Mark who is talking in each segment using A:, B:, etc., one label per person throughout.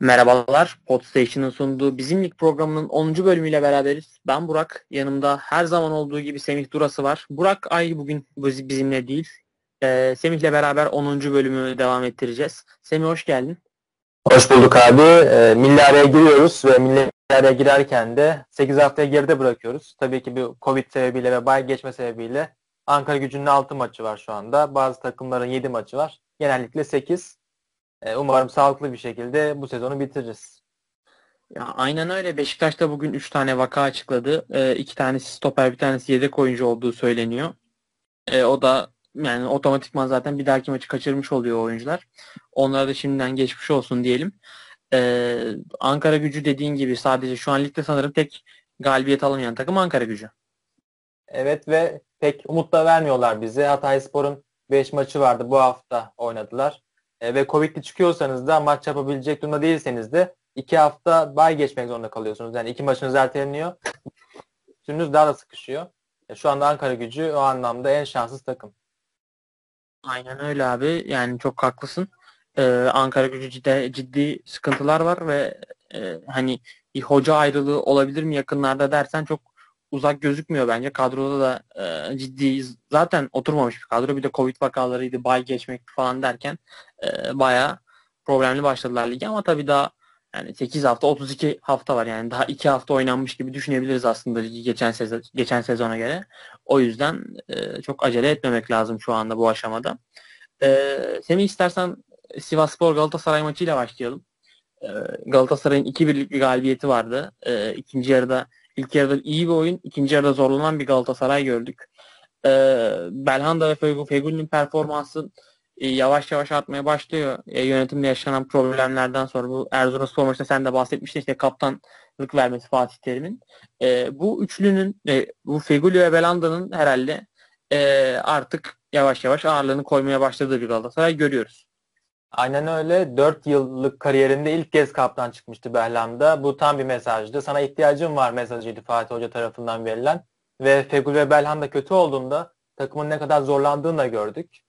A: Merhabalar, Podstation'ın sunduğu Bizim Lig programının 10. bölümüyle beraberiz. Ben Burak, yanımda her zaman olduğu gibi Semih Durası var. Burak Ay bugün bizimle değil. Ee, Semih'le beraber 10. bölümü devam ettireceğiz. Semih hoş geldin.
B: Hoş bulduk abi. E, milli araya giriyoruz ve milli araya girerken de 8 haftaya geride bırakıyoruz. Tabii ki bir Covid sebebiyle ve bay geçme sebebiyle Ankara gücünün 6 maçı var şu anda. Bazı takımların 7 maçı var. Genellikle 8. E, umarım sağlıklı bir şekilde bu sezonu bitiririz.
A: Ya aynen öyle. Beşiktaş da bugün 3 tane vaka açıkladı. E, iki tanesi stoper, bir tanesi yedek oyuncu olduğu söyleniyor. E, o da yani otomatikman zaten bir dahaki maçı kaçırmış oluyor oyuncular. Onlara da şimdiden geçmiş olsun diyelim. Ee, Ankara gücü dediğin gibi sadece şu an ligde sanırım tek galibiyet alamayan takım Ankara gücü.
B: Evet ve pek umut da vermiyorlar bize. Hatay Spor'un 5 maçı vardı bu hafta oynadılar. E, ve Covid'li çıkıyorsanız da maç yapabilecek durumda değilseniz de 2 hafta bay geçmek zorunda kalıyorsunuz. Yani iki maçınız erteleniyor. Sürünüz daha da sıkışıyor. E, şu anda Ankara gücü o anlamda en şanssız takım.
A: Aynen öyle abi. Yani çok haklısın. Ee, Ankara gücü ciddi, ciddi sıkıntılar var ve e, hani bir hoca ayrılığı olabilir mi yakınlarda dersen çok uzak gözükmüyor bence. Kadroda da e, ciddi zaten oturmamış bir kadro. Bir de Covid vakalarıydı, bay geçmek falan derken e, bayağı problemli başladılar ligi ama tabii daha yani 8 hafta 32 hafta var yani daha 2 hafta oynanmış gibi düşünebiliriz aslında ligi geçen sezon geçen sezona göre. O yüzden e, çok acele etmemek lazım şu anda bu aşamada. E, Semih istersen Sivasspor Galatasaray maçıyla başlayalım. E, Galatasaray'ın 2-1'lik bir galibiyeti vardı. E, ikinci yarıda ilk yarıda iyi bir oyun, ikinci yarıda zorlanan bir Galatasaray gördük. E, Belhanda ve Fegül'ün performansı e, yavaş yavaş artmaya başlıyor. E, yönetimde yaşanan problemlerden sonra bu Erzurumspor maçında sen de bahsetmiştin işte kaptanlık vermesi Fatih Terim'in. E, bu üçlünün e, bu Feguli ve Belanda'nın herhalde e, artık yavaş yavaş ağırlığını koymaya başladığı bir Galatasaray görüyoruz.
B: Aynen öyle. 4 yıllık kariyerinde ilk kez kaptan çıkmıştı Belhanda. Bu tam bir mesajdı. Sana ihtiyacım var mesajıydı Fatih Hoca tarafından verilen. Ve Fegül ve Belhanda kötü olduğunda takımın ne kadar zorlandığını da gördük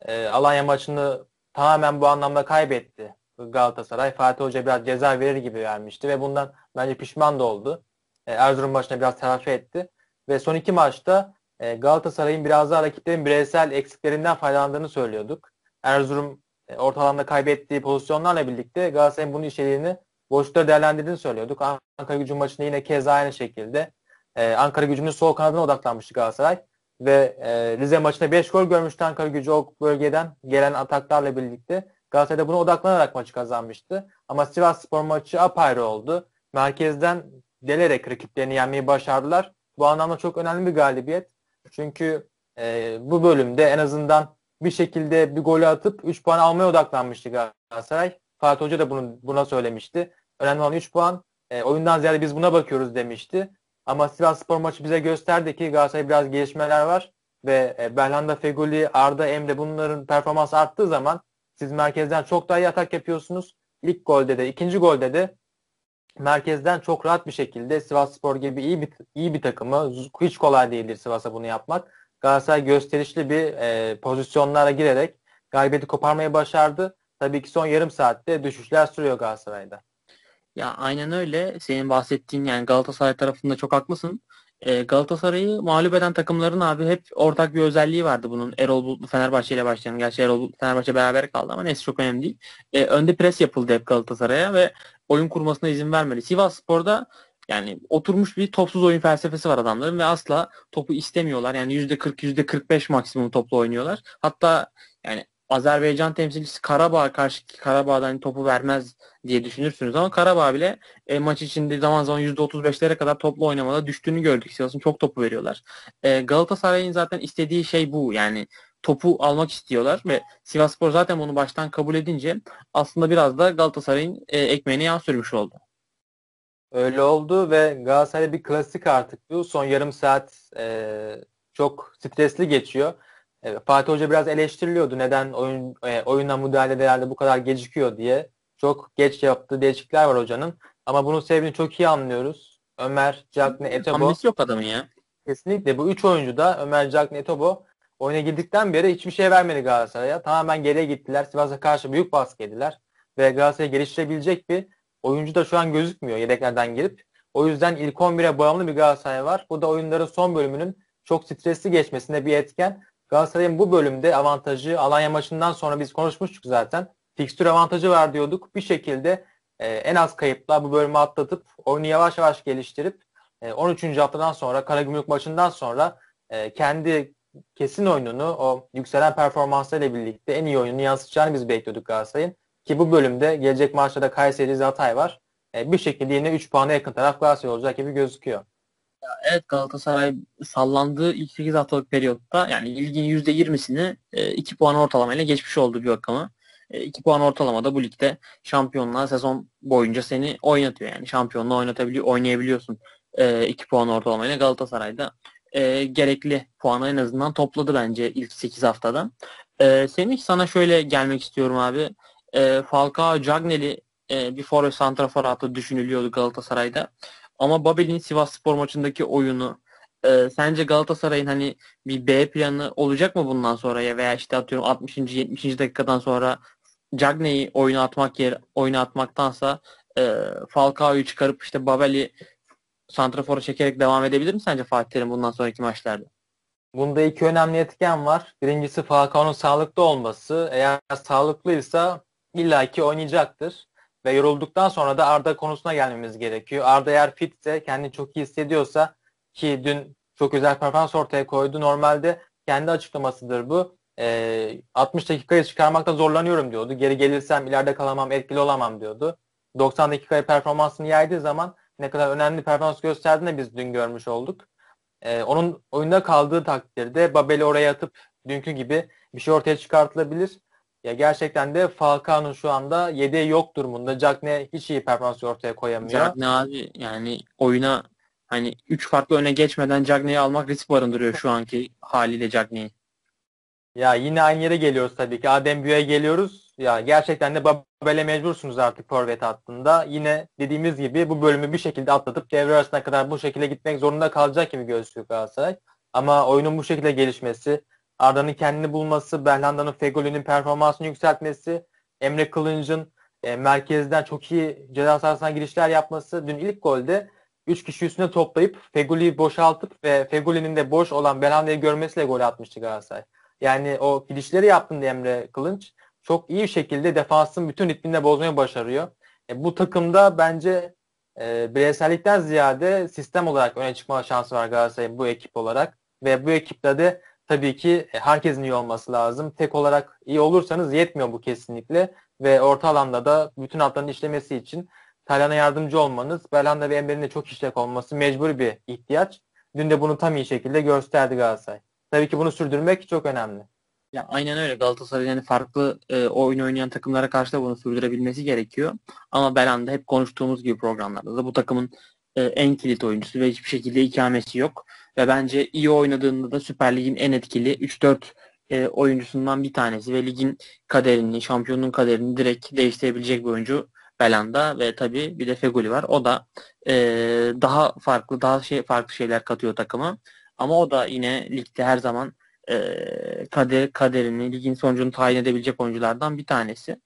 B: e, Alanya maçını tamamen bu anlamda kaybetti Galatasaray. Fatih Hoca biraz ceza verir gibi vermişti ve bundan bence pişman da oldu. E, Erzurum maçına biraz telafi etti. Ve son iki maçta e, Galatasaray'ın biraz daha rakiplerin bireysel eksiklerinden faydalandığını söylüyorduk. Erzurum ortalamda kaybettiği pozisyonlarla birlikte Galatasaray'ın bunun içeriğini boşlukta değerlendirdiğini söylüyorduk. Ankara gücü maçında yine keza aynı şekilde e, Ankara gücünün sol kanadına odaklanmıştı Galatasaray ve e, Rize maçında 5 gol görmüştü Ankara gücü o bölgeden gelen ataklarla birlikte. Galatasaray da buna odaklanarak maçı kazanmıştı. Ama Sivas Spor maçı apayrı oldu. Merkezden delerek rakiplerini yenmeyi başardılar. Bu anlamda çok önemli bir galibiyet. Çünkü e, bu bölümde en azından bir şekilde bir golü atıp 3 puan almaya odaklanmıştı Galatasaray. Fatih Hoca da bunu, buna söylemişti. Önemli olan 3 puan. E, oyundan ziyade biz buna bakıyoruz demişti. Ama Sivas Spor maçı bize gösterdi ki Galatasaray biraz gelişmeler var ve e, Belhanda, Feguli, Arda, Emre bunların performans arttığı zaman siz merkezden çok daha iyi atak yapıyorsunuz. İlk golde de, ikinci golde de merkezden çok rahat bir şekilde Sivas Spor gibi iyi bir iyi bir takımı hiç kolay değildir Sivas'a bunu yapmak. Galatasaray gösterişli bir e, pozisyonlara girerek galibiyeti koparmayı başardı. Tabii ki son yarım saatte düşüşler sürüyor Galatasaray'da.
A: Ya aynen öyle. Senin bahsettiğin yani Galatasaray tarafında çok haklısın. Ee, Galatasaray'ı mağlup eden takımların abi hep ortak bir özelliği vardı bunun. Erol Bulutlu Fenerbahçe ile başlayan. Gerçi Erol Bulutlu Fenerbahçe beraber kaldı ama neyse çok önemli değil. Ee, önde pres yapıldı hep Galatasaray'a ve oyun kurmasına izin vermedi. Sivas Spor'da yani oturmuş bir topsuz oyun felsefesi var adamların ve asla topu istemiyorlar. Yani %40, %45 maksimum toplu oynuyorlar. Hatta yani Azerbaycan temsilcisi Karabağ karşı Karabağ'dan hani topu vermez diye düşünürsünüz ama Karabağ bile e, maç içinde zaman zaman %35'lere kadar toplu oynamada düştüğünü gördük. Sivas'ın çok topu veriyorlar. E, Galatasaray'ın zaten istediği şey bu. Yani topu almak istiyorlar ve Sivasspor zaten bunu baştan kabul edince aslında biraz da Galatasaray'ın e, ekmeğine yağ sürmüş oldu.
B: Öyle oldu ve Galatasaray'da bir klasik artık bu. Son yarım saat e, çok stresli geçiyor. Evet, Fatih Hoca biraz eleştiriliyordu. Neden oyun e, oyuna müdahale değerli bu kadar gecikiyor diye. Çok geç yaptığı değişiklikler var hocanın. Ama bunun sebebini çok iyi anlıyoruz. Ömer, Cagney, Etobo.
A: Hamlesi yok adamın ya.
B: Kesinlikle. Bu üç oyuncu da Ömer, Cagney, Etobo oyuna girdikten beri hiçbir şey vermedi Galatasaray'a. Tamamen geriye gittiler. Sivas'a karşı büyük baskı yediler. Ve Galatasaray'ı geliştirebilecek bir oyuncu da şu an gözükmüyor yedeklerden gelip. O yüzden ilk 11'e bağımlı bir Galatasaray var. Bu da oyunların son bölümünün çok stresli geçmesinde bir etken. Galatasaray'ın bu bölümde avantajı Alanya maçından sonra biz konuşmuştuk zaten. Fikstür avantajı var diyorduk. Bir şekilde e, en az kayıpla bu bölümü atlatıp oyunu yavaş yavaş geliştirip e, 13. haftadan sonra Karagümrük maçından sonra e, kendi kesin oyununu o yükselen performanslarıyla birlikte en iyi oyununu yansıtacağını biz bekliyorduk Galatasaray'ın. Ki bu bölümde gelecek maçlarda Kayseri Hatay var. E, bir şekilde yine 3 puana yakın taraf Galatasaray olacak gibi gözüküyor.
A: Evet Galatasaray sallandığı ilk 8 haftalık periyotta yani ligin %20'sini 2 e, puan ortalamayla geçmiş oldu bir bakıma. 2 e, puan ortalamada bu ligde şampiyonluğa sezon boyunca seni oynatıyor. Yani şampiyonluğa oynatabiliyor, oynayabiliyorsun 2 puan ortalamayla Galatasaray'da gerekli puanı en azından topladı bence ilk 8 haftada. Semih sana şöyle gelmek istiyorum abi. Falcao Cagney'i bir forvet santrafor hattı düşünülüyordu Galatasaray'da. Ama Babel'in Sivas Spor maçındaki oyunu e, sence Galatasaray'ın hani bir B planı olacak mı bundan sonra ya veya işte atıyorum 60. 70. dakikadan sonra Cagney'i oyuna atmak yer oyuna atmaktansa e, Falcao'yu çıkarıp işte Babel'i santrafora çekerek devam edebilir mi sence Fatih Terim bundan sonraki maçlarda?
B: Bunda iki önemli etken var. Birincisi Falcao'nun sağlıklı olması. Eğer sağlıklıysa illaki oynayacaktır. Ve yorulduktan sonra da Arda konusuna gelmemiz gerekiyor. Arda eğer fitse, kendini çok iyi hissediyorsa ki dün çok güzel performans ortaya koydu. Normalde kendi açıklamasıdır bu. E, 60 dakikayı çıkarmakta zorlanıyorum diyordu. Geri gelirsem ileride kalamam, etkili olamam diyordu. 90 dakikaya performansını yaydığı zaman ne kadar önemli performans gösterdiğini biz dün görmüş olduk. E, onun oyunda kaldığı takdirde Babel'i oraya atıp dünkü gibi bir şey ortaya çıkartılabilir. Ya gerçekten de Falcao'nun şu anda yedeği yok durumunda. Cagne hiç iyi performans ortaya koyamıyor.
A: Cagne abi yani oyuna hani 3 farklı öne geçmeden Cagne'yi almak risk barındırıyor şu anki haliyle Cagne'yi.
B: Ya yine aynı yere geliyoruz tabii ki. Adem Büyü'ye geliyoruz. Ya gerçekten de Babel'e mecbursunuz artık forvet hattında. Yine dediğimiz gibi bu bölümü bir şekilde atlatıp devre arasına kadar bu şekilde gitmek zorunda kalacak gibi gözüküyor Galatasaray. Ama oyunun bu şekilde gelişmesi, Arda'nın kendini bulması, Belhanda'nın Fegoli'nin performansını yükseltmesi, Emre Kılınç'ın e, merkezden çok iyi ceza sahasına girişler yapması. Dün ilk golde 3 kişi üstüne toplayıp Fegoli'yi boşaltıp ve Fegoli'nin de boş olan Belhanda'yı görmesiyle gol atmıştı Galatasaray. Yani o girişleri yaptığında Emre Kılınç çok iyi şekilde defansın bütün ritmini bozmayı başarıyor. E, bu takımda bence e, bireysellikten ziyade sistem olarak öne çıkma şansı var Galatasaray'ın bu ekip olarak. Ve bu ekiple de tabii ki e, herkesin iyi olması lazım. Tek olarak iyi olursanız yetmiyor bu kesinlikle ve orta alanda da bütün hatların işlemesi için Taylan'a yardımcı olmanız, Belhanda ve Emre'nin de çok işlek olması mecbur bir ihtiyaç. Dün de bunu tam iyi şekilde gösterdi Galatasaray. Tabii ki bunu sürdürmek çok önemli.
A: Ya aynen öyle. Galatasaray yani farklı e, oyun oynayan takımlara karşı da bunu sürdürebilmesi gerekiyor. Ama Belhanda hep konuştuğumuz gibi programlarda da bu takımın e, en kilit oyuncusu ve hiçbir şekilde ikamesi yok. Ve bence iyi oynadığında da Süper Lig'in en etkili 3-4 e, oyuncusundan bir tanesi ve ligin kaderini, şampiyonluğun kaderini direkt değiştirebilecek bir oyuncu Belanda ve tabii bir de Feguli var. O da e, daha farklı, daha şey farklı şeyler katıyor takıma. Ama o da yine ligde her zaman e, kader kaderini, ligin sonucunu tayin edebilecek oyunculardan bir tanesi.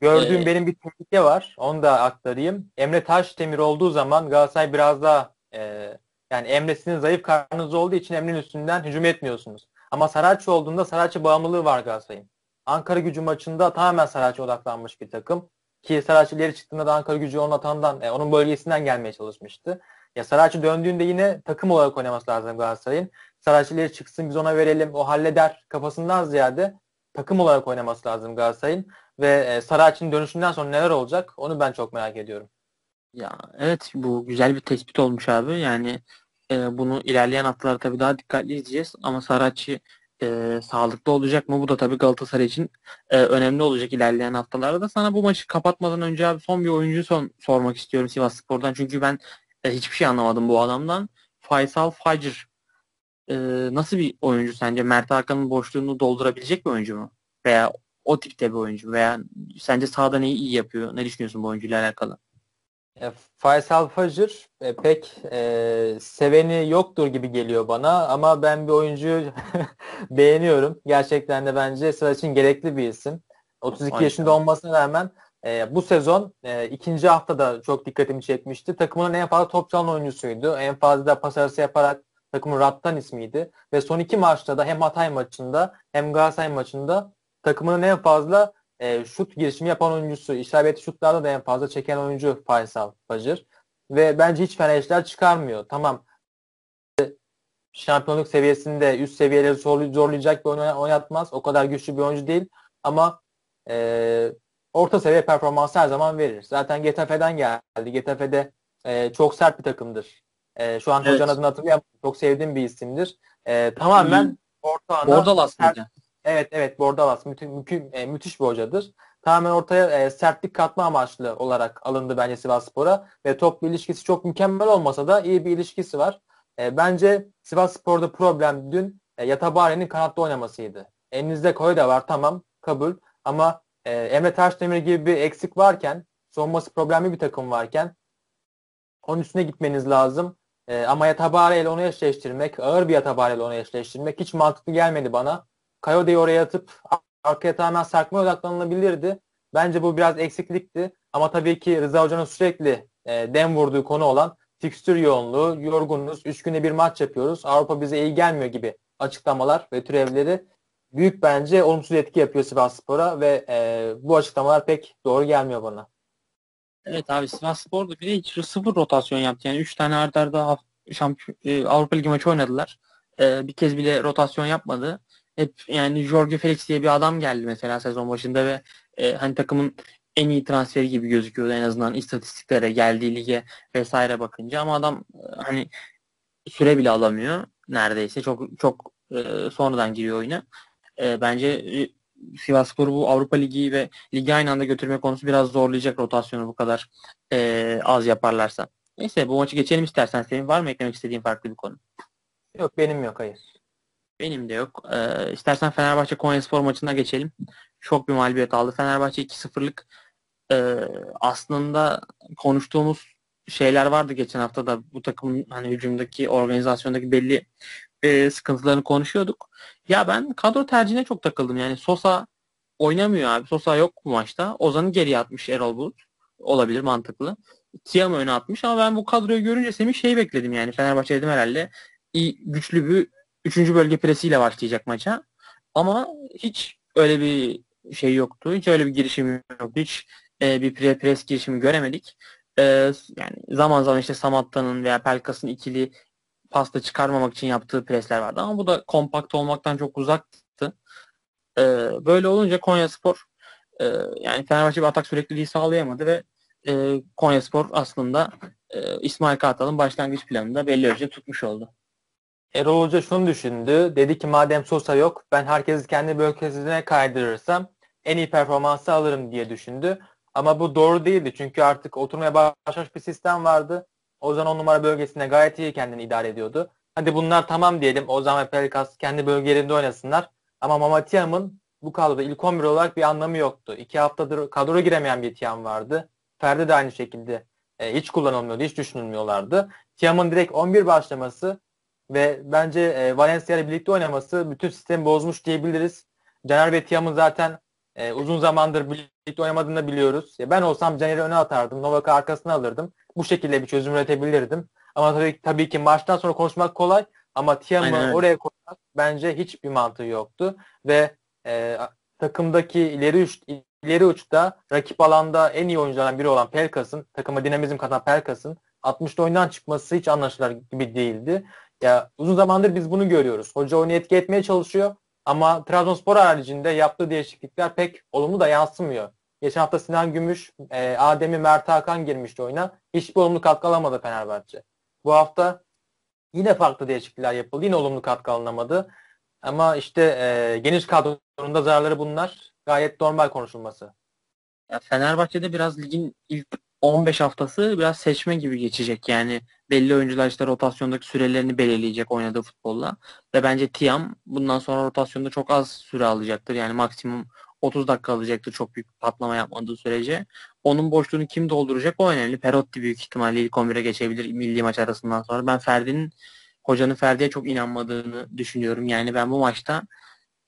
B: Gördüğüm ee, benim bir tehlike var. Onu da aktarayım. Emre Taşdemir olduğu zaman Galatasaray biraz daha e, yani Emre sizin zayıf karnınız olduğu için Emre'nin üstünden hücum etmiyorsunuz. Ama Saraçı olduğunda Saraçı bağımlılığı var Galatasaray'ın. Ankara gücü maçında tamamen Saraçı odaklanmış bir takım. Ki Saraçı ileri çıktığında da Ankara gücü onun atandan, e, onun bölgesinden gelmeye çalışmıştı. Ya Saraçı döndüğünde yine takım olarak oynaması lazım Galatasaray'ın. Saraçı ileri çıksın biz ona verelim o halleder kafasından ziyade takım olarak oynaması lazım Galatasaray'ın. Ve e, Saraçı'nın dönüşünden sonra neler olacak onu ben çok merak ediyorum.
A: Ya evet bu güzel bir tespit olmuş abi. Yani e, bunu ilerleyen haftalarda tabii daha dikkatli izleyeceğiz. Ama Saracchi e, sağlıklı olacak mı? Bu da tabii Galatasaray için e, önemli olacak ilerleyen haftalarda. Sana bu maçı kapatmadan önce abi son bir oyuncu son sormak istiyorum Sivas Spor'dan. Çünkü ben e, hiçbir şey anlamadım bu adamdan. Faysal Facir e, nasıl bir oyuncu sence? Mert Hakan'ın boşluğunu doldurabilecek bir oyuncu mu? Veya o tipte bir oyuncu veya sence sahada neyi iyi yapıyor? Ne düşünüyorsun bu oyuncuyla alakalı?
B: E, Faysal Fajr e, pek e, seveni yoktur gibi geliyor bana ama ben bir oyuncuyu beğeniyorum. Gerçekten de bence sıra için gerekli bir isim. 32 Aynen. yaşında olmasına rağmen e, bu sezon e, ikinci haftada çok dikkatimi çekmişti. Takımın en fazla top çalan oyuncusuydu. En fazla pas arası yaparak takımın Rattan ismiydi. Ve son iki maçta da hem Hatay maçında hem Galatasaray maçında takımının en fazla e, şut girişimi yapan oyuncusu. İsabetli şutlarda da en fazla çeken oyuncu Faysal Bacır. Ve bence hiç fena işler çıkarmıyor. Tamam şampiyonluk seviyesinde üst seviyeleri zorlayacak bir oyun oynatmaz. O kadar güçlü bir oyuncu değil. Ama e, orta seviye performansı her zaman verir. Zaten Getafe'den geldi. Getafe'de e, çok sert bir takımdır. E, şu an evet. hocanın adını hatırlayamam. Çok sevdiğim bir isimdir. E, tamamen orta
A: Bordalas mıydı?
B: Evet evet Bordalas müthiş, mü, e, müthiş bir hocadır. Tamamen ortaya e, sertlik katma amaçlı olarak alındı bence Sivasspor'a ve top ilişkisi çok mükemmel olmasa da iyi bir ilişkisi var. E, bence Sivasspor'da problem dün e, Yatabare'nin kanatta oynamasıydı. Elinizde Koy da var tamam kabul ama e, Emre Taşdemir gibi bir eksik varken savunması problemli bir takım varken onun üstüne gitmeniz lazım. E, ama Yatabare ile onu eşleştirmek, ağır bir Yatabare ile onu eşleştirmek hiç mantıklı gelmedi bana. Kayode'yi oraya atıp arkaya tamamen sarkmaya odaklanılabilirdi. Bence bu biraz eksiklikti. Ama tabii ki Rıza Hoca'nın sürekli e, dem vurduğu konu olan fikstür yoğunluğu, yorgunuz, üç günde bir maç yapıyoruz, Avrupa bize iyi gelmiyor gibi açıklamalar ve türevleri büyük bence olumsuz etki yapıyor Sivas Spor'a ve e, bu açıklamalar pek doğru gelmiyor bana.
A: Evet abi Sivas Spor da bir de hiç sıfır rotasyon yaptı. Yani 3 tane arda arda e, Avrupa Ligi maçı oynadılar. E, bir kez bile rotasyon yapmadı. Hep yani Jorge Felix diye bir adam geldi mesela sezon başında ve e, hani takımın en iyi transferi gibi gözüküyordu en azından istatistiklere geldiği lige vesaire bakınca ama adam e, hani süre bile alamıyor neredeyse çok çok e, sonradan giriyor oyuna. E, bence e, Sivasspor bu Avrupa Ligi ve ligi aynı anda götürme konusu biraz zorlayacak rotasyonu bu kadar e, az yaparlarsa. Neyse bu maçı geçelim istersen. Senin var mı eklemek istediğin farklı bir konu?
B: Yok benim yok hayır.
A: Benim de yok. Ee, istersen Fenerbahçe Konyaspor maçına geçelim. Çok bir mağlubiyet aldı. Fenerbahçe 2-0'lık e, aslında konuştuğumuz şeyler vardı geçen hafta da bu takımın hani hücumdaki organizasyondaki belli e, sıkıntılarını konuşuyorduk. Ya ben kadro tercihine çok takıldım. Yani Sosa oynamıyor abi. Sosa yok bu maçta. Ozan'ı geriye atmış Erol Bulut. Olabilir mantıklı. Tiam'ı öne atmış ama ben bu kadroyu görünce Semih şey bekledim yani. Fenerbahçe dedim herhalde iyi, güçlü bir üçüncü bölge presiyle başlayacak maça. Ama hiç öyle bir şey yoktu. Hiç öyle bir girişim yoktu. Hiç e, bir pre pres girişimi göremedik. E, yani zaman zaman işte Samatta'nın veya Pelkas'ın ikili pasta çıkarmamak için yaptığı presler vardı ama bu da kompakt olmaktan çok uzaktı. E, böyle olunca Konya Spor e, yani Fenerbahçe bir atak sürekliliği sağlayamadı ve e, Konya Spor aslında e, İsmail Kartal'ın başlangıç planında belli ölçüde tutmuş oldu.
B: Erol Hoca şunu düşündü. Dedi ki madem Sosa yok ben herkesi kendi bölgesine kaydırırsam en iyi performansı alırım diye düşündü. Ama bu doğru değildi. Çünkü artık oturmaya başlamış bir sistem vardı. Ozan on numara bölgesinde gayet iyi kendini idare ediyordu. Hadi bunlar tamam diyelim. Ozan ve Pelkas kendi bölgelerinde oynasınlar. Ama Mamatiyam'ın bu kadroda ilk 11 olarak bir anlamı yoktu. İki haftadır kadroya giremeyen bir Tiam vardı. Ferdi de aynı şekilde e, hiç kullanılmıyordu, hiç düşünülmüyorlardı. Tiam'ın direkt 11 başlaması ve bence e, Valencia ile birlikte oynaması bütün sistemi bozmuş diyebiliriz. Caner ve Tiam'ın zaten e, uzun zamandır birlikte oynamadığını da biliyoruz. Ya ben olsam Caner'i öne atardım. Novak'ı arkasına alırdım. Bu şekilde bir çözüm üretebilirdim. Ama tabii, tabii ki maçtan sonra konuşmak kolay. Ama Tiam'ı oraya koymak bence hiçbir mantığı yoktu. Ve e, takımdaki ileri uç, ileri uçta rakip alanda en iyi oyunculardan biri olan Pelkas'ın, takıma dinamizm katan Pelkas'ın 60'da oyundan çıkması hiç anlaşılır gibi değildi. Ya uzun zamandır biz bunu görüyoruz. Hoca onu etki etmeye çalışıyor ama Trabzonspor haricinde yaptığı değişiklikler pek olumlu da yansımıyor. Geçen hafta Sinan Gümüş, e, Adem'i Mert Hakan girmişti oyuna. Hiçbir olumlu katkı alamadı Fenerbahçe. Bu hafta yine farklı değişiklikler yapıldı. Yine olumlu katkı alınamadı. Ama işte e, geniş kadronun da zararları bunlar. Gayet normal konuşulması.
A: Ya Fenerbahçe'de biraz ligin ilk 15 haftası biraz seçme gibi geçecek. Yani belli oyuncular işte rotasyondaki sürelerini belirleyecek oynadığı futbolla. Ve bence Tiam bundan sonra rotasyonda çok az süre alacaktır. Yani maksimum 30 dakika alacaktır çok büyük patlama yapmadığı sürece. Onun boşluğunu kim dolduracak o önemli. Perotti büyük ihtimalle ilk 11'e geçebilir milli maç arasından sonra. Ben Ferdi'nin hocanın Ferdi'ye çok inanmadığını düşünüyorum. Yani ben bu maçta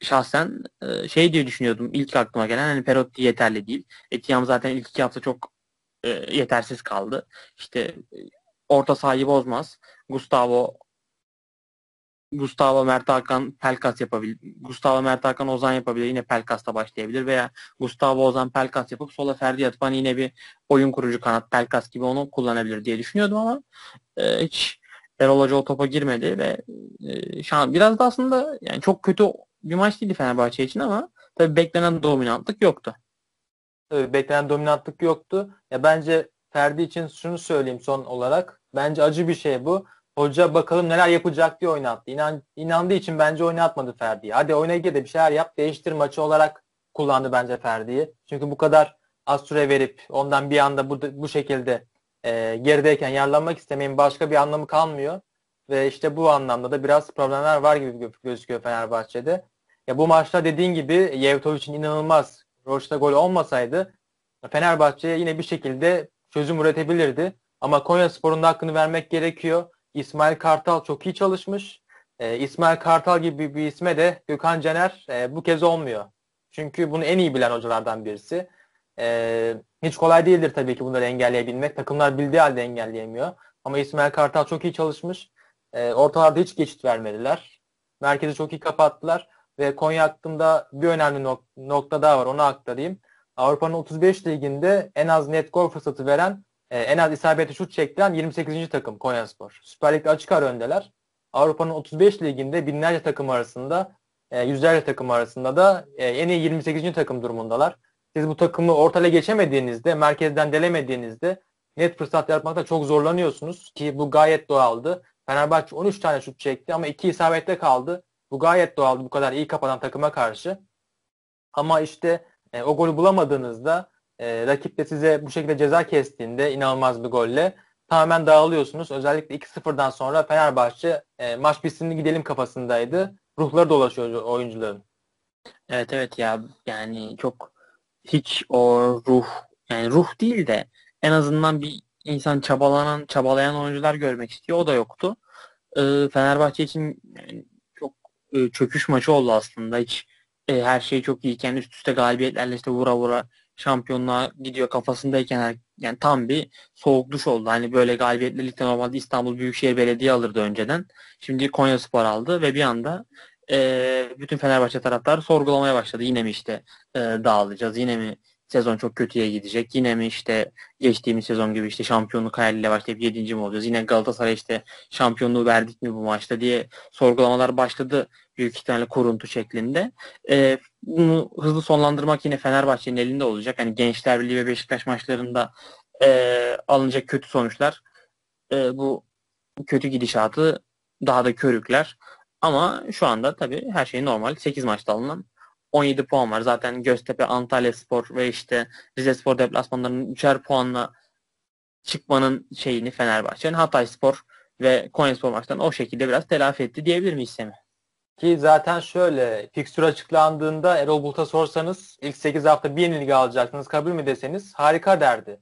A: şahsen e, şey diye düşünüyordum. İlk aklıma gelen hani Perotti yeterli değil. Etiam zaten ilk iki hafta çok e, yetersiz kaldı. İşte e, orta sahayı bozmaz. Gustavo Gustavo Mert Hakan Pelkas yapabilir. Gustavo Mert Hakan Ozan yapabilir. Yine Pelkas'ta başlayabilir veya Gustavo Ozan Pelkas yapıp sola Ferdi atıp yine bir oyun kurucu kanat Pelkas gibi onu kullanabilir diye düşünüyordum ama e, hiç Erol Hoca o topa girmedi ve e, şu an biraz da aslında yani çok kötü bir maç değildi Fenerbahçe için ama tabii beklenen dominantlık yoktu.
B: Tabii beklenen dominantlık yoktu. Ya bence Ferdi için şunu söyleyeyim son olarak. Bence acı bir şey bu. Hoca bakalım neler yapacak diye oynattı. İnan, inandığı için bence oynatmadı Ferdi'yi. Hadi oyuna gir de bir şeyler yap. Değiştir maçı olarak kullandı bence Ferdi'yi. Çünkü bu kadar az süre verip ondan bir anda bu, bu şekilde e, gerideyken yarlanmak istemeyin başka bir anlamı kalmıyor. Ve işte bu anlamda da biraz problemler var gibi gözüküyor Fenerbahçe'de. Ya bu maçta dediğin gibi Yevtovic'in inanılmaz Roş'ta gol olmasaydı Fenerbahçe yine bir şekilde çözüm üretebilirdi. Ama Konya Spor'un hakkını vermek gerekiyor. İsmail Kartal çok iyi çalışmış. E, İsmail Kartal gibi bir isme de Gökhan Caner e, bu kez olmuyor. Çünkü bunu en iyi bilen hocalardan birisi. E, hiç kolay değildir tabii ki bunları engelleyebilmek. Takımlar bildiği halde engelleyemiyor. Ama İsmail Kartal çok iyi çalışmış. E, ortalarda hiç geçit vermediler. Merkezi çok iyi kapattılar. Ve Konya hakkında bir önemli nok- nokta daha var. Onu aktarayım. Avrupa'nın 35 liginde en az net gol fırsatı veren e, en az isabetli şut çektiren 28. takım Konyaspor. Süper Lig'de açık ara öndeler. Avrupa'nın 35 liginde binlerce takım arasında e, yüzlerce takım arasında da e, en iyi 28. takım durumundalar. Siz bu takımı ortaya geçemediğinizde, merkezden delemediğinizde net fırsat yaratmakta çok zorlanıyorsunuz ki bu gayet doğaldı. Fenerbahçe 13 tane şut çekti ama 2 isabette kaldı. Bu gayet doğaldı bu kadar iyi kapatan takıma karşı. Ama işte e, o golü bulamadığınızda e, rakip de size bu şekilde ceza kestiğinde inanılmaz bir golle tamamen dağılıyorsunuz. Özellikle 2-0'dan sonra Fenerbahçe e, maç bitsin gidelim kafasındaydı. Ruhları dolaşıyor oyuncuların.
A: Evet evet ya yani çok hiç o ruh yani ruh değil de en azından bir insan çabalanan çabalayan oyuncular görmek istiyor. O da yoktu. Ee, Fenerbahçe için yani e, çöküş maçı oldu aslında. Hiç e, her şey çok iyiken üst üste galibiyetlerle işte vura vura şampiyonluğa gidiyor kafasındayken yani tam bir soğuk duş oldu. Hani böyle galibiyetli ligde normalde İstanbul Büyükşehir Belediye alırdı önceden. Şimdi Konya Spor aldı ve bir anda e, bütün Fenerbahçe taraftarı sorgulamaya başladı. Yine mi işte e, dağılacağız? Yine mi sezon çok kötüye gidecek? Yine mi işte geçtiğimiz sezon gibi işte şampiyonluk hayaliyle başlayıp 7. mi olacağız? Yine Galatasaray işte şampiyonluğu verdik mi bu maçta diye sorgulamalar başladı büyük ihtimalle kuruntu şeklinde. E, bunu hızlı sonlandırmak yine Fenerbahçe'nin elinde olacak. Hani Gençler Birliği ve Beşiktaş maçlarında e, alınacak kötü sonuçlar e, bu kötü gidişatı daha da körükler. Ama şu anda tabii her şey normal. 8 maçta alınan 17 puan var. Zaten Göztepe, Antalya Spor ve işte Rize Spor deplasmanlarının 3'er puanla çıkmanın şeyini Fenerbahçe'nin Hatay Spor ve Konya Spor maçlarını o şekilde biraz telafi etti diyebilir miyiz Semih?
B: Ki zaten şöyle fikstür açıklandığında Erol Bulut'a sorsanız ilk 8 hafta bir yenilgi alacaksınız kabul mü deseniz harika derdi.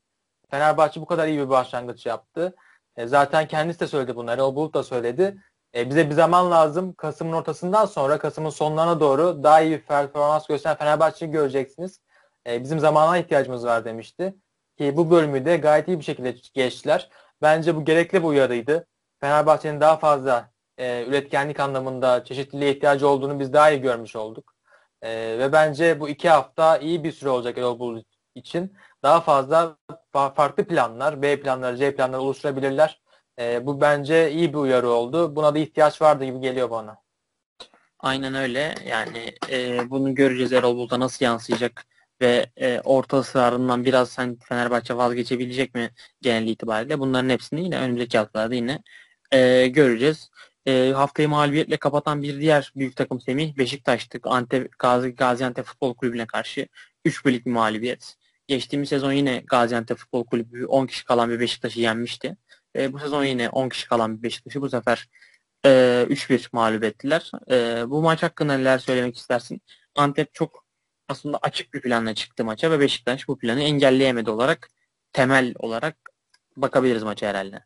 B: Fenerbahçe bu kadar iyi bir başlangıç yaptı. E, zaten kendisi de söyledi bunu. Erol Bulut da söyledi. E, bize bir zaman lazım. Kasım'ın ortasından sonra Kasım'ın sonlarına doğru daha iyi bir performans gösteren Fenerbahçe'yi göreceksiniz. E, bizim zamana ihtiyacımız var demişti. Ki bu bölümü de gayet iyi bir şekilde geçtiler. Bence bu gerekli bir uyarıydı. Fenerbahçe'nin daha fazla e, üretkenlik anlamında çeşitliliğe ihtiyacı olduğunu biz daha iyi görmüş olduk. E, ve bence bu iki hafta iyi bir süre olacak Erol Bulut için. Daha fazla farklı planlar, B planları, C planları oluşturabilirler. E, bu bence iyi bir uyarı oldu. Buna da ihtiyaç vardı gibi geliyor bana.
A: Aynen öyle. Yani e, bunu göreceğiz Erol Bulut'a nasıl yansıyacak ve e, orta ısrarından biraz sen Fenerbahçe vazgeçebilecek mi genel itibariyle bunların hepsini yine önümüzdeki haftalarda yine e, göreceğiz. E, haftayı mağlubiyetle kapatan bir diğer büyük takım Semih Beşiktaş'tık. Antep, Gazi, Gaziantep Futbol Kulübü'ne karşı 3 birlik bir mağlubiyet. Geçtiğimiz sezon yine Gaziantep Futbol Kulübü 10 kişi kalan bir Beşiktaş'ı yenmişti. E, bu sezon yine 10 kişi kalan bir Beşiktaş'ı bu sefer e, 3-1 mağlup ettiler. E, bu maç hakkında neler söylemek istersin? Antep çok aslında açık bir planla çıktı maça ve Beşiktaş bu planı engelleyemedi olarak temel olarak bakabiliriz maça herhalde.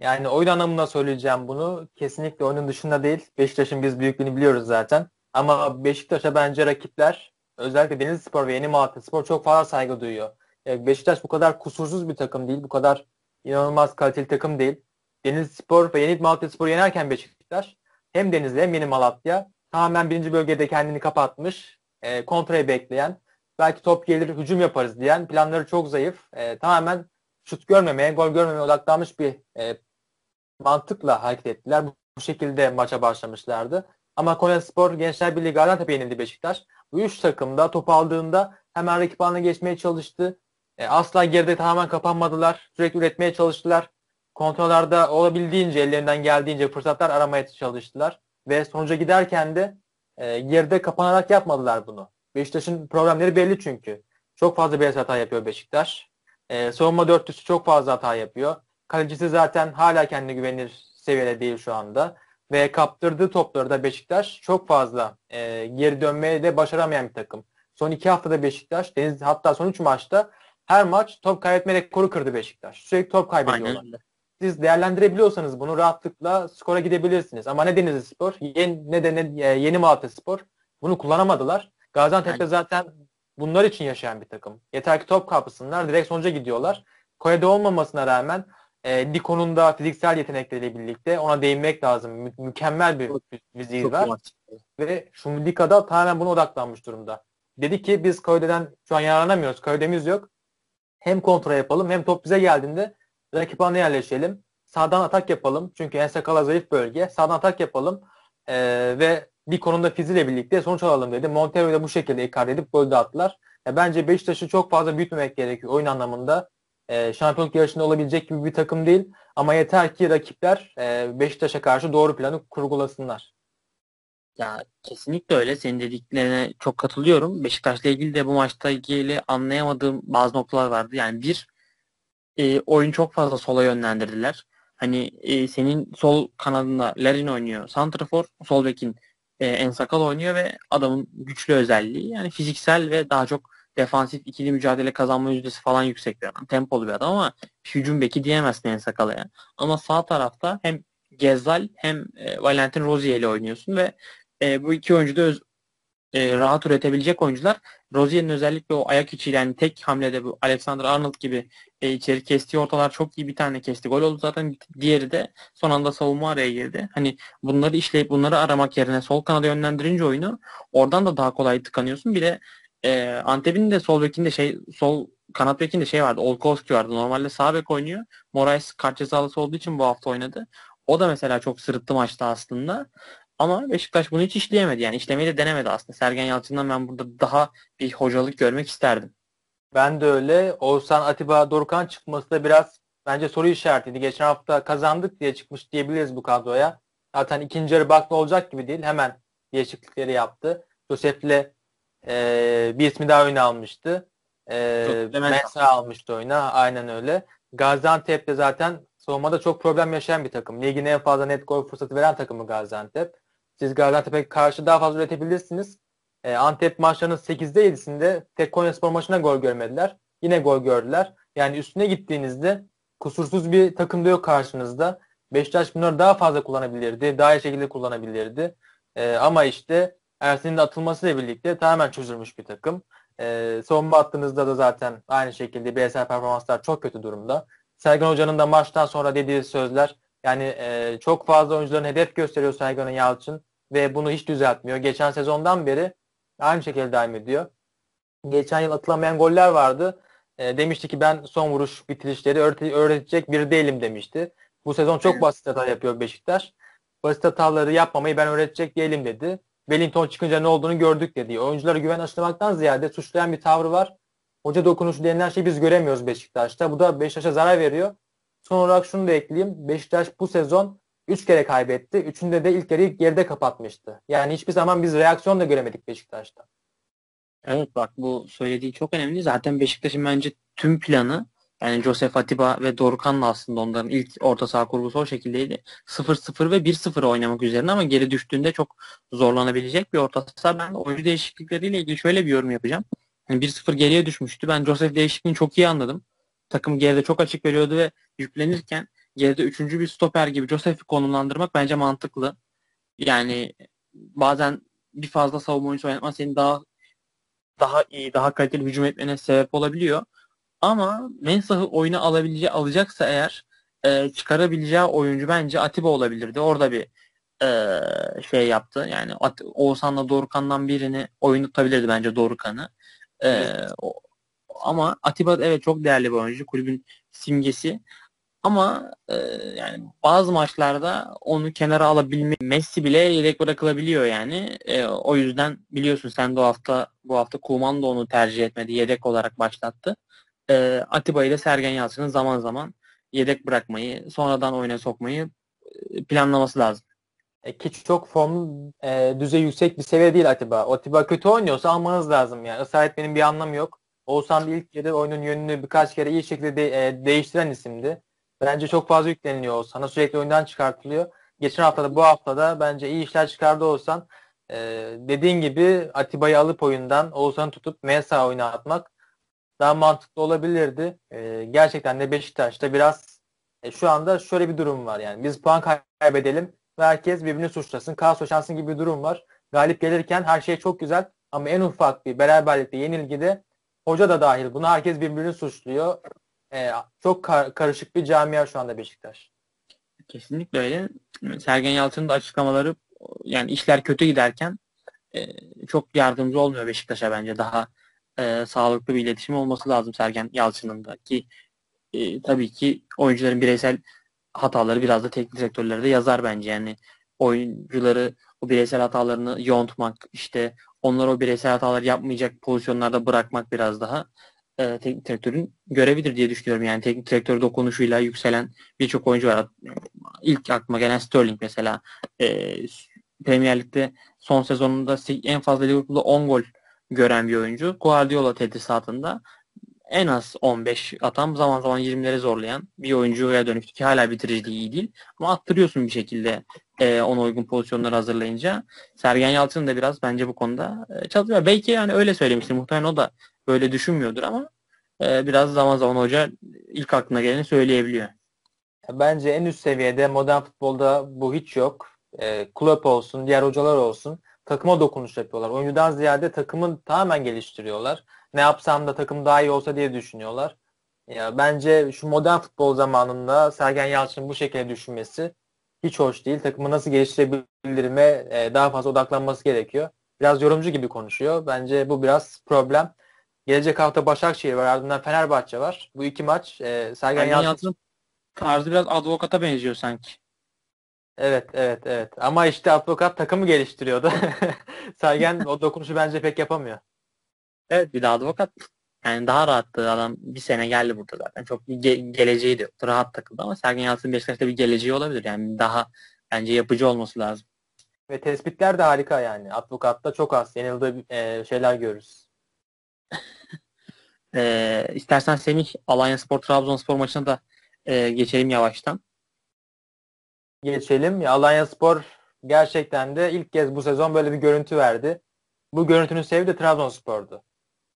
B: Yani oyun anlamında söyleyeceğim bunu. Kesinlikle oyunun dışında değil. Beşiktaş'ın biz büyüklüğünü biliyoruz zaten. Ama Beşiktaş'a bence rakipler özellikle Denizlispor ve Yeni Malatyaspor çok fazla saygı duyuyor. Beşiktaş bu kadar kusursuz bir takım değil. Bu kadar inanılmaz kaliteli takım değil. Denizlispor ve Yeni Malatyaspor yenerken Beşiktaş hem Denizli hem Yeni Malatya tamamen birinci bölgede kendini kapatmış. E, kontrayı bekleyen belki top gelir hücum yaparız diyen planları çok zayıf. E, tamamen şut görmemeye, gol görmemeye odaklanmış bir e, mantıkla hareket ettiler. Bu, bu şekilde maça başlamışlardı. Ama Konya Spor Gençler Birliği Gaziantep'e yenildi Beşiktaş. Bu üç takım da top aldığında hemen rakip alanına geçmeye çalıştı. E, asla geride tamamen kapanmadılar. Sürekli üretmeye çalıştılar. Kontrollarda olabildiğince ellerinden geldiğince fırsatlar aramaya çalıştılar. Ve sonuca giderken de e, geride kapanarak yapmadılar bunu. Beşiktaş'ın problemleri belli çünkü. Çok fazla bir hata yapıyor Beşiktaş. E, savunma dörtlüsü çok fazla hata yapıyor. Kalecisi zaten hala kendine güvenir seviyede değil şu anda. Ve kaptırdığı topları da Beşiktaş çok fazla e, geri dönmeye de başaramayan bir takım. Son iki haftada Beşiktaş, Deniz, hatta son üç maçta her maç top kaybetme rekoru kırdı Beşiktaş. Sürekli top kaybediyorlar. Aynen. Siz değerlendirebiliyorsanız bunu rahatlıkla skora gidebilirsiniz. Ama ne Denizli Spor ne de ne, e, Yeni Malatya Spor bunu kullanamadılar. Gaziantep'te yani. zaten bunlar için yaşayan bir takım. Yeter ki top kapısınlar, direkt sonuca gidiyorlar. Kore'de olmamasına rağmen e, Diko'nun da fiziksel yetenekleriyle birlikte ona değinmek lazım. Mü- mükemmel bir fiziği var. Ve Şumlika'da tamamen buna odaklanmış durumda. Dedi ki biz Kore'den şu an yararlanamıyoruz. Kore'demiz yok. Hem kontra yapalım hem top bize geldiğinde rakip alanına yerleşelim. Sağdan atak yapalım. Çünkü en sakala zayıf bölge. Sağdan atak yapalım. Ee, ve bir konumda fiziyle birlikte sonuç alalım dedi. Montero'yu da bu şekilde ikar edip gol de attılar. Ya bence Beşiktaş'ı çok fazla büyütmemek gerekiyor oyun anlamında. E, şampiyonluk yarışında olabilecek gibi bir takım değil. Ama yeter ki rakipler e, Beşiktaş'a karşı doğru planı kurgulasınlar.
A: Ya kesinlikle öyle. Senin dediklerine çok katılıyorum. Beşiktaş'la ilgili de bu maçta ilgili anlayamadığım bazı noktalar vardı. Yani bir e, oyun çok fazla sola yönlendirdiler. Hani e, senin sol kanadında Larin oynuyor. Santrafor, sol bekin e, Ensakal oynuyor ve adamın güçlü özelliği yani fiziksel ve daha çok defansif ikili mücadele kazanma yüzdesi falan yüksek bir adam. Tempolu bir adam ama hücum beki diyemezsin Ensakala'ya. Ama sağ tarafta hem Gezzal hem e, Valentin Rozier ile oynuyorsun ve e, bu iki oyuncu da öz, e, rahat üretebilecek oyuncular. Rozier'in özellikle o ayak içiyle yani tek hamlede bu Alexander Arnold gibi e, içeri kestiği ortalar çok iyi bir tane kesti. Gol oldu zaten. Diğeri de son anda savunma araya girdi. Hani bunları işleyip bunları aramak yerine sol kanada yönlendirince oyunu oradan da daha kolay tıkanıyorsun. Bir de e, Antep'in de sol bekinde şey sol kanat bekinde şey vardı. Olkowski vardı. Normalde sağ bek oynuyor. Moraes kart cezalısı olduğu için bu hafta oynadı. O da mesela çok sırıttı maçta aslında. Ama Beşiktaş bunu hiç işleyemedi. Yani işlemeyi de denemedi aslında. Sergen Yalçın'dan ben burada daha bir hocalık görmek isterdim.
B: Ben de öyle. Oğuzhan Atiba Dorukan çıkması da biraz bence soru işaretiydi. Geçen hafta kazandık diye çıkmış diyebiliriz bu kadroya. Zaten ikinci yarı bakma olacak gibi değil. Hemen değişiklikleri yaptı. Josef'le e, bir ismi daha oyuna almıştı. E, Mensa almıştı oyuna. Aynen öyle. Gaziantep'te zaten savunmada çok problem yaşayan bir takım. Ligin en fazla net gol fırsatı veren takımı Gaziantep. Siz Gaziantep'e karşı daha fazla üretebilirsiniz. E, Antep maçlarının 8'de 7'sinde tek Konyaspor maçına gol görmediler. Yine gol gördüler. Yani üstüne gittiğinizde kusursuz bir takım da yok karşınızda. Beşiktaş bunları daha fazla kullanabilirdi. Daha iyi şekilde kullanabilirdi. E, ama işte Ersin'in de atılmasıyla birlikte tamamen çözülmüş bir takım. E, savunma hattınızda da zaten aynı şekilde bireysel performanslar çok kötü durumda. Sergen Hoca'nın da maçtan sonra dediği sözler yani e, çok fazla oyuncuların hedef gösteriyor Sergen Yalçın ve bunu hiç düzeltmiyor. Geçen sezondan beri aynı şekilde devam ediyor. Geçen yıl atılamayan goller vardı. E, demişti ki ben son vuruş bitirişleri öğretecek biri değilim demişti. Bu sezon çok basit hata yapıyor Beşiktaş. Basit hataları yapmamayı ben öğretecek değilim dedi. Wellington çıkınca ne olduğunu gördük dedi. Oyunculara güven aşılamaktan ziyade suçlayan bir tavrı var. Hoca dokunuşu denilen şeyi biz göremiyoruz Beşiktaş'ta. Bu da Beşiktaş'a zarar veriyor. Son olarak şunu da ekleyeyim. Beşiktaş bu sezon 3 kere kaybetti. Üçünde de ilk yarıyı geride kapatmıştı. Yani hiçbir zaman biz reaksiyon da göremedik Beşiktaş'ta.
A: Evet bak bu söylediği çok önemli. Zaten Beşiktaş'ın bence tüm planı yani Josef Atiba ve Dorukhan'la aslında onların ilk orta saha kurgusu o şekildeydi. 0-0 ve 1-0 oynamak üzerine ama geri düştüğünde çok zorlanabilecek bir orta saha. Ben oyuncu değişiklikleriyle ilgili şöyle bir yorum yapacağım. Yani 1-0 geriye düşmüştü. Ben Josef değişikliğini çok iyi anladım. Takım geride çok açık veriyordu ve yüklenirken geride üçüncü bir stoper gibi Josef'i konumlandırmak bence mantıklı. Yani bazen bir fazla savunma oyuncusu oynatman senin daha daha iyi, daha kaliteli hücum etmene sebep olabiliyor. Ama Mensah'ı oyuna alabileceği, alacaksa eğer e, çıkarabileceği oyuncu bence Atiba olabilirdi. Orada bir e, şey yaptı. Yani At Oğuzhan'la Dorukan'dan birini oyun tutabilirdi bence Dorukan'ı. E, o, ama Atiba evet çok değerli bir oyuncu. Kulübün simgesi. Ama e, yani bazı maçlarda onu kenara alabilme Messi bile yedek bırakılabiliyor yani. E, o yüzden biliyorsun sen de o hafta bu hafta Kuman da onu tercih etmedi. Yedek olarak başlattı. E, Atiba ile Sergen Yalçın'ın zaman zaman yedek bırakmayı, sonradan oyuna sokmayı e, planlaması lazım.
B: E, ki çok form e, düzey yüksek bir seviye değil Atiba. Atiba kötü oynuyorsa almanız lazım yani. Israr etmenin bir anlamı yok. Oğuzhan ilk kere oyunun yönünü birkaç kere iyi şekilde de, e, değiştiren isimdi. Bence çok fazla yükleniliyor Oğuzhan'a. Sürekli oyundan çıkartılıyor. Geçen haftada bu haftada bence iyi işler çıkardı Oğuzhan. E, dediğin gibi Atiba'yı alıp oyundan Oğuzhan'ı tutup Mesa oyuna atmak daha mantıklı olabilirdi. E, gerçekten de Beşiktaş'ta biraz e, şu anda şöyle bir durum var yani. Biz puan kaybedelim ve herkes birbirini suçlasın. Kaos yaşansın gibi bir durum var. Galip gelirken her şey çok güzel ama en ufak bir beraberlikte yenilgide hoca da dahil bunu herkes birbirini suçluyor. Ee, çok kar- karışık bir camia şu anda Beşiktaş.
A: Kesinlikle öyle. Sergen Yalçın'ın da açıklamaları yani işler kötü giderken e, çok yardımcı olmuyor Beşiktaş'a bence. Daha e, sağlıklı bir iletişim olması lazım Sergen Yalçın'ın da ki e, tabii ki oyuncuların bireysel hataları biraz da teknik direktörlere de yazar bence. Yani oyuncuları o bireysel hatalarını yontmak, işte onları o bireysel hataları yapmayacak pozisyonlarda bırakmak biraz daha e, teknik direktörün görevidir diye düşünüyorum. Yani teknik direktör dokunuşuyla yükselen birçok oyuncu var. İlk aklıma gelen Sterling mesela. E, Premier Lig'de son sezonunda en fazla Liverpool'da 10 gol gören bir oyuncu. Guardiola tedrisatında en az 15 atan zaman zaman 20'leri zorlayan bir oyuncuya dönüştü ki hala bitiriciliği iyi değil. Ama attırıyorsun bir şekilde e, ona uygun pozisyonları hazırlayınca. Sergen Yalçın da biraz bence bu konuda e, çalışıyor. Belki yani öyle söylemiştir. Muhtemelen o da böyle düşünmüyordur ama e, biraz zaman zaman hoca ilk aklına geleni söyleyebiliyor.
B: Bence en üst seviyede modern futbolda bu hiç yok. E, Klopp olsun, diğer hocalar olsun takıma dokunuş yapıyorlar. Oyuncudan ziyade takımın tamamen geliştiriyorlar ne yapsam da takım daha iyi olsa diye düşünüyorlar. Ya bence şu modern futbol zamanında Sergen Yalçın'ın bu şekilde düşünmesi hiç hoş değil. Takımı nasıl geliştirebilirime e, daha fazla odaklanması gerekiyor. Biraz yorumcu gibi konuşuyor. Bence bu biraz problem. Gelecek hafta Başakşehir var. Ardından Fenerbahçe var. Bu iki maç e, Sergen Yalçın... Yalçın
A: tarzı biraz advokata benziyor sanki.
B: Evet, evet, evet. Ama işte advokat takımı geliştiriyordu. Sergen o dokunuşu bence pek yapamıyor.
A: Evet bir de advokat yani daha rahattı adam bir sene geldi burada zaten. Çok bir ge- geleceği de yoktu. Rahat takıldı ama Sergen Yalçın Beşiktaş'ta bir geleceği olabilir. Yani daha bence yapıcı olması lazım.
B: Ve tespitler de harika yani. Advokatta çok az yanıldığı e, şeyler görürüz.
A: e, istersen Semih Alanya Spor Trabzonspor maçına da e, geçelim yavaştan.
B: Geçelim. Ya, Alanya Spor gerçekten de ilk kez bu sezon böyle bir görüntü verdi. Bu görüntünün sebebi de Trabzonspor'du.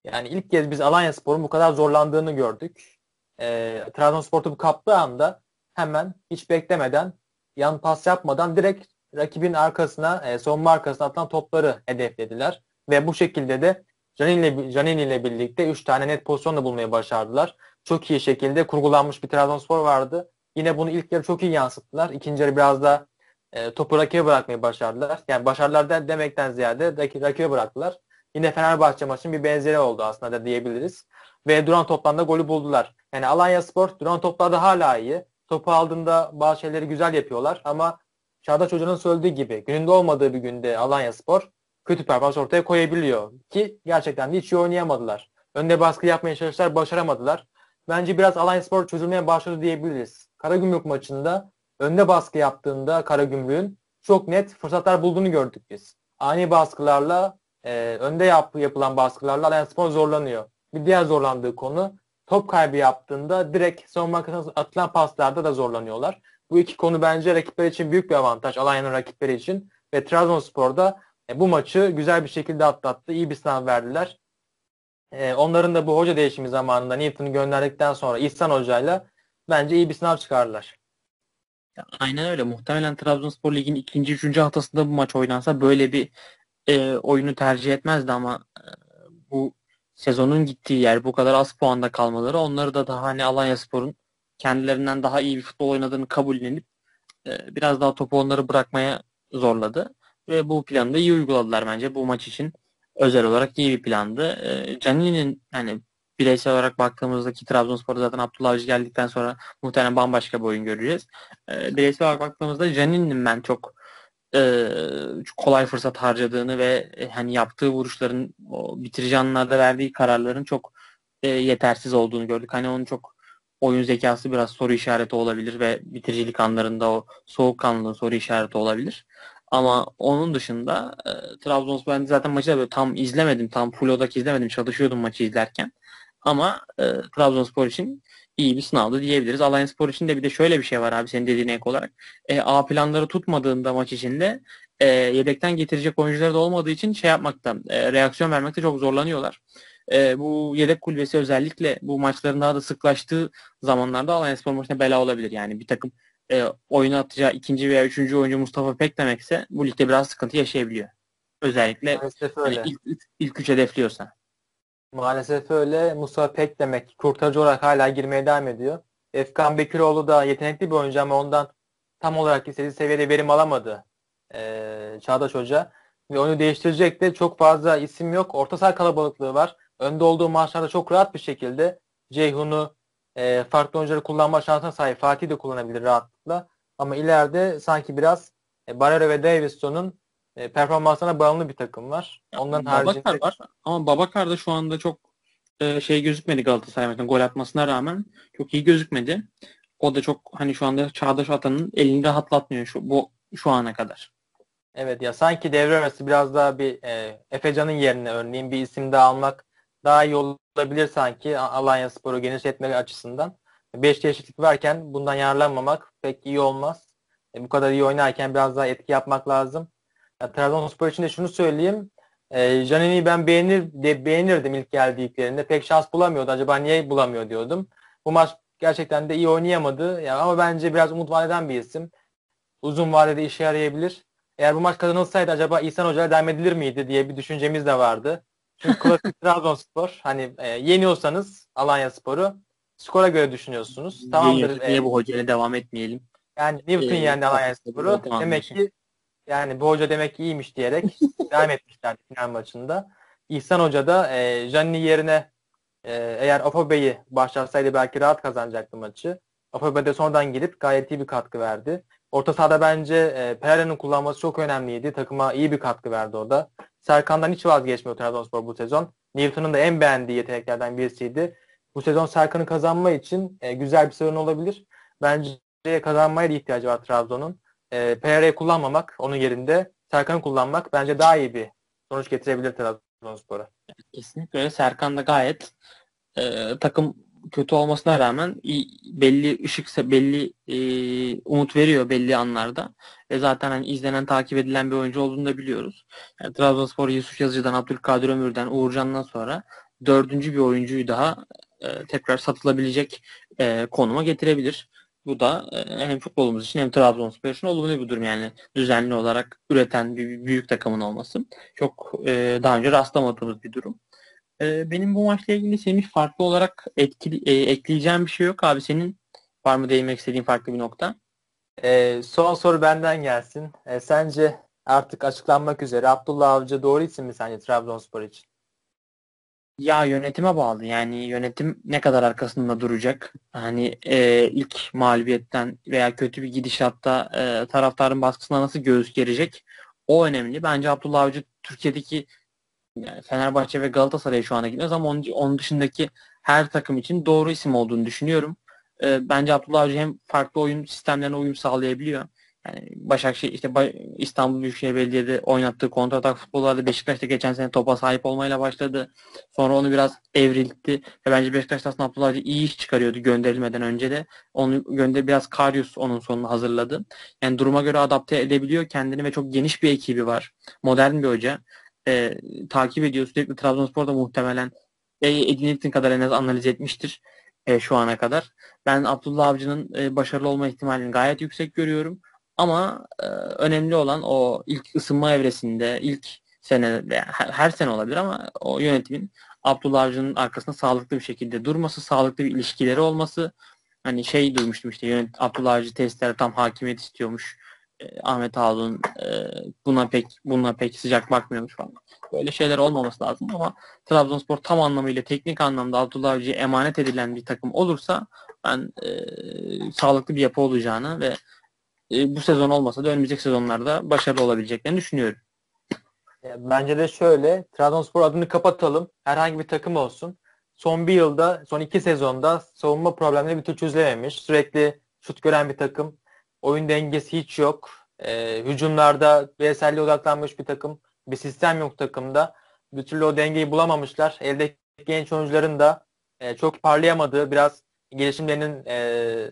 B: Yani ilk kez biz Alanya Spor'un bu kadar zorlandığını gördük. E, Trabzonspor topu kaptığı anda hemen hiç beklemeden yan pas yapmadan direkt rakibin arkasına, e, savunma arkasına atılan topları hedeflediler. Ve bu şekilde de Canini ile, ile birlikte 3 tane net pozisyonla bulmayı başardılar. Çok iyi şekilde kurgulanmış bir Trabzonspor vardı. Yine bunu ilk yarı çok iyi yansıttılar. İkinci yarı biraz da e, topu rakibe bırakmayı başardılar. Yani başarılar da demekten ziyade rakibe bıraktılar. Yine Fenerbahçe maçının bir benzeri oldu aslında da diyebiliriz. Ve duran toplamda golü buldular. Yani Alanya Spor duran toplarda hala iyi. Topu aldığında bazı şeyleri güzel yapıyorlar ama Çağdaş Hoca'nın söylediği gibi gününde olmadığı bir günde Alanya Spor kötü performans ortaya koyabiliyor. Ki gerçekten de hiç iyi oynayamadılar. Önde baskı yapmaya çalıştılar, başaramadılar. Bence biraz Alanya Spor çözülmeye başladı diyebiliriz. Karagümrük maçında önde baskı yaptığında Karagümrük'ün çok net fırsatlar bulduğunu gördük biz. Ani baskılarla e, önde yap, yapılan baskılarla Allianz Spor zorlanıyor. Bir diğer zorlandığı konu top kaybı yaptığında direkt savunma arkasına atılan paslarda da zorlanıyorlar. Bu iki konu bence rakipler için büyük bir avantaj. Alanya'nın rakipleri için. Ve Trabzonspor'da e, bu maçı güzel bir şekilde atlattı. İyi bir sınav verdiler. E, onların da bu hoca değişimi zamanında Newton'u gönderdikten sonra İhsan Hoca'yla bence iyi bir sınav çıkardılar.
A: Aynen öyle. Muhtemelen Trabzonspor Lig'in ikinci, üçüncü haftasında bu maç oynansa böyle bir e, oyunu tercih etmezdi ama e, bu sezonun gittiği yer bu kadar az puanda kalmaları onları da daha hani Alanya Spor'un kendilerinden daha iyi bir futbol oynadığını kabullenip e, biraz daha topu onları bırakmaya zorladı. Ve bu planı da iyi uyguladılar bence. Bu maç için özel olarak iyi bir plandı. E, Canini'nin hani bireysel olarak baktığımızda ki Trabzonspor'da zaten Abdullah Avcı geldikten sonra muhtemelen bambaşka bir oyun göreceğiz. E, bireysel olarak baktığımızda Canini'nin ben çok e, kolay fırsat harcadığını ve e, hani yaptığı vuruşların o bitirici anlarda verdiği kararların çok e, yetersiz olduğunu gördük. Hani onun çok oyun zekası biraz soru işareti olabilir ve bitiricilik anlarında o soğukkanlılığı soru işareti olabilir. Ama onun dışında e, Trabzonspor ben zaten maçı da böyle tam izlemedim. Tam full odak izlemedim. Çalışıyordum maçı izlerken. Ama e, Trabzonspor için iyi bir sınavdı diyebiliriz. Alliance Spor için de bir de şöyle bir şey var abi senin dediğin ek olarak. E, A planları tutmadığında maç içinde e, yedekten getirecek oyuncuları da olmadığı için şey yapmakta, e, reaksiyon vermekte çok zorlanıyorlar. E, bu yedek kulübesi özellikle bu maçların daha da sıklaştığı zamanlarda Alliance Spor maçına bela olabilir. Yani bir takım e, oyunu atacağı ikinci veya üçüncü oyuncu Mustafa Pek demekse bu ligde biraz sıkıntı yaşayabiliyor. Özellikle hani ilk, ilk, ilk üç hedefliyorsa.
B: Maalesef öyle. Musa Pek demek kurtarıcı olarak hala girmeye devam ediyor. Efkan Bekiroğlu da yetenekli bir oyuncu ama ondan tam olarak istediği seviyede verim alamadı ee, Çağdaş Hoca. Ve onu değiştirecek de çok fazla isim yok. Orta saha kalabalıklığı var. Önde olduğu maçlarda çok rahat bir şekilde Ceyhun'u e, farklı oyuncuları kullanma şansına sahip. Fatih de kullanabilir rahatlıkla. Ama ileride sanki biraz e, Barrero ve Davidson'un e, performansına bağımlı bir takım var.
A: Ondan Babakar haricinde... var ama Babakar da şu anda çok e, şey gözükmedi Galatasaray maçında gol atmasına rağmen çok iyi gözükmedi. O da çok hani şu anda Çağdaş Atan'ın elini rahatlatmıyor şu bu şu ana kadar.
B: Evet ya sanki devre arası biraz daha bir e, Efecan'ın yerine örneğin bir isim daha almak daha iyi olabilir sanki Alanya Spor'u genişletme açısından. 5 çeşitlik varken bundan yararlanmamak pek iyi olmaz. E, bu kadar iyi oynarken biraz daha etki yapmak lazım. Ya, Trabzonspor için de şunu söyleyeyim. E, Janini'yi ben beğenir, de, beğenirdim ilk geldiklerinde. Pek şans bulamıyordu. Acaba niye bulamıyor diyordum. Bu maç gerçekten de iyi oynayamadı. Ya, ama bence biraz umut vadeden bir isim. Uzun vadede işe yarayabilir. Eğer bu maç kazanılsaydı acaba İhsan Hoca'ya devam edilir miydi diye bir düşüncemiz de vardı. Çünkü klasik Trabzonspor hani e, yeniyorsanız Alanya Spor'u skora göre düşünüyorsunuz.
A: Tamamdır. Niye, e, bu hocayla devam etmeyelim?
B: Yani Newton ee, yendi Alanya Spor'u. Demek ki yani bu hoca demek ki iyiymiş diyerek devam etmişler final maçında. İhsan Hoca da e, Janni yerine e, eğer Afobe'yi başlatsaydı belki rahat kazanacaktı maçı. Afobe de sonradan gelip gayet iyi bir katkı verdi. Orta sahada bence e, Pereira'nın kullanması çok önemliydi. Takıma iyi bir katkı verdi o da. Serkan'dan hiç vazgeçmiyor Trabzonspor bu sezon. Newton'un da en beğendiği yeteneklerden birisiydi. Bu sezon Serkan'ı kazanma için e, güzel bir sorun olabilir. Bence kazanmaya da ihtiyacı var Trabzon'un e, PR'yi kullanmamak onun yerinde Serkan'ı kullanmak bence daha iyi bir sonuç getirebilir Trabzonspor'a.
A: Kesinlikle öyle. Serkan da gayet e, takım kötü olmasına rağmen iyi, belli ışık belli e, umut veriyor belli anlarda. Ve zaten hani izlenen takip edilen bir oyuncu olduğunu da biliyoruz. Yani Trabzonspor Yusuf Yazıcı'dan, Abdülkadir Ömür'den, Uğurcan'dan sonra dördüncü bir oyuncuyu daha e, tekrar satılabilecek e, konuma getirebilir. Bu da e, hem futbolumuz için hem Trabzonspor için olumlu bir durum yani düzenli olarak üreten bir büyük takımın olması. Çok e, daha önce rastlamadığımız bir durum. E, benim bu maçla ilgili senin farklı olarak etkili, e, ekleyeceğim bir şey yok abi. Senin var mı değinmek istediğin farklı bir nokta?
B: E, son soru benden gelsin. E, sence artık açıklanmak üzere Abdullah Avcı doğru isim mi sence Trabzonspor için?
A: Ya yönetime bağlı. Yani yönetim ne kadar arkasında duracak? Hani e, ilk mağlubiyetten veya kötü bir gidişatta e, taraftarın baskısına nasıl göğüs gerecek? O önemli. Bence Abdullah Avcı Türkiye'deki yani Fenerbahçe ve Galatasaray'a şu anda gitmez ama onun, onun dışındaki her takım için doğru isim olduğunu düşünüyorum. E, bence Abdullah Avcı hem farklı oyun sistemlerine uyum sağlayabiliyor yani Başakşehir işte İstanbul Büyükşehir Belediye'de oynattığı kontratak futbollarda Beşiktaş'ta geçen sene topa sahip olmayla başladı. Sonra onu biraz evrildi ve bence Beşiktaş aslında Abdullah iyi iş çıkarıyordu gönderilmeden önce de. Onu gönder biraz Karius onun sonunu hazırladı. Yani duruma göre adapte edebiliyor kendini ve çok geniş bir ekibi var. Modern bir hoca. Ee, takip ediyor sürekli Trabzonspor'da muhtemelen e, Edin kadar en az analiz etmiştir e, şu ana kadar. Ben Abdullah Avcı'nın e, başarılı olma ihtimalini gayet yüksek görüyorum. Ama e, önemli olan o ilk ısınma evresinde, ilk sene her, her sene olabilir ama o yönetimin Abdullah Avcı'nın arkasında sağlıklı bir şekilde durması, sağlıklı bir ilişkileri olması. Hani şey duymuştum işte yönet Abdullah Avcı testlere tam hakimiyet istiyormuş. E, Ahmet Ağol'un e, buna pek buna pek sıcak bakmıyormuş falan. Böyle şeyler olmaması lazım ama Trabzonspor tam anlamıyla teknik anlamda Abdullah Avcı'ya emanet edilen bir takım olursa ben e, sağlıklı bir yapı olacağını ve e, bu sezon olmasa da önümüzdeki sezonlarda başarılı olabileceklerini düşünüyorum.
B: Bence de şöyle. Trabzonspor adını kapatalım. Herhangi bir takım olsun. Son bir yılda, son iki sezonda savunma problemleri bir türlü çözülememiş. Sürekli şut gören bir takım. Oyun dengesi hiç yok. E, hücumlarda bireyselliğe odaklanmış bir takım. Bir sistem yok takımda. Bir türlü o dengeyi bulamamışlar. Eldeki genç oyuncuların da e, çok parlayamadığı, biraz gelişimlerinin e,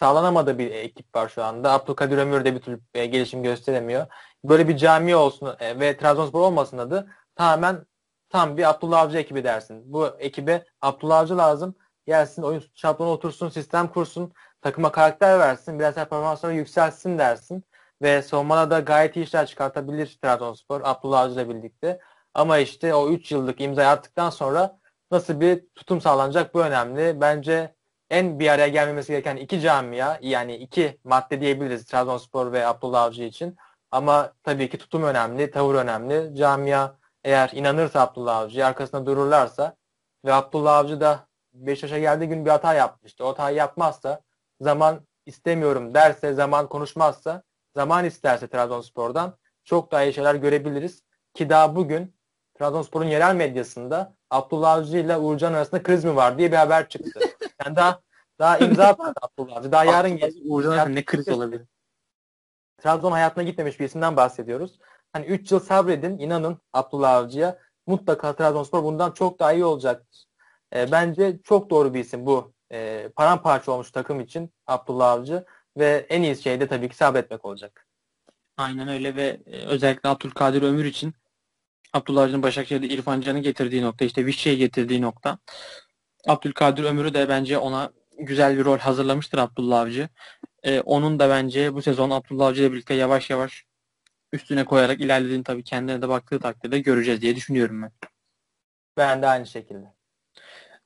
B: sağlanamadığı bir ekip var şu anda. Abdülkadir Ömür de bir türlü e, gelişim gösteremiyor. Böyle bir cami olsun e, ve Trabzonspor olmasın adı tamamen tam bir Abdullah Avcı ekibi dersin. Bu ekibe Abdullah Avcı lazım. Gelsin oyun şablonu otursun, sistem kursun, takıma karakter versin, biraz performansları yükselsin dersin. Ve savunmada da gayet iyi işler çıkartabilir Trabzonspor Abdullah Avcı ile birlikte. Ama işte o 3 yıllık imzayı attıktan sonra nasıl bir tutum sağlanacak bu önemli. Bence en bir araya gelmemesi gereken iki camia yani iki madde diyebiliriz Trabzonspor ve Abdullah Avcı için. Ama tabii ki tutum önemli, tavır önemli. Camia eğer inanırsa Abdullah Avcı'ya arkasında dururlarsa ve Abdullah Avcı da Beşiktaş'a geldiği gün bir hata yapmıştı. O hatayı yapmazsa zaman istemiyorum derse, zaman konuşmazsa, zaman isterse Trabzonspor'dan çok daha iyi şeyler görebiliriz. Ki daha bugün Trabzonspor'un yerel medyasında Abdullah Avcı ile Uğurcan arasında kriz mi var diye bir haber çıktı. Yani daha daha imza atmadı Abdullah Avcı. Daha yarın geç.
A: Uğurcan ne kriz olabilir?
B: Trabzon hayatına gitmemiş bir isimden bahsediyoruz. Hani 3 yıl sabredin inanın Abdullah Avcı'ya mutlaka Trabzonspor bundan çok daha iyi olacaktır. E, bence çok doğru bir isim bu. E, paramparça olmuş takım için Abdullah Avcı ve en iyi şey de tabii ki sabretmek olacak.
A: Aynen öyle ve e, özellikle Abdülkadir Ömür için Abdullah Avcı'nın Başakşehir'de İrfan Can'ı getirdiği nokta işte Vişçe'yi getirdiği nokta. Abdülkadir Ömür'ü de bence ona güzel bir rol hazırlamıştır Abdullah Avcı. Ee, onun da bence bu sezon Abdullah Avcı ile birlikte yavaş yavaş üstüne koyarak ilerlediğini tabii kendine de baktığı takdirde göreceğiz diye düşünüyorum ben.
B: Ben de aynı şekilde.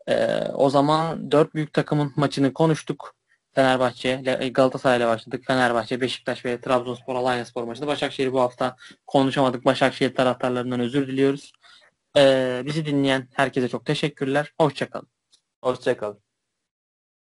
A: Ee, o zaman dört büyük takımın maçını konuştuk. Fenerbahçe, Galatasaray ile başladık. Fenerbahçe, Beşiktaş ve Trabzonspor, Alanyaspor maçında. Başakşehir'i bu hafta konuşamadık. Başakşehir taraftarlarından özür diliyoruz. Ee, bizi dinleyen herkese çok teşekkürler. Hoşçakalın.
B: Hoşçakalın.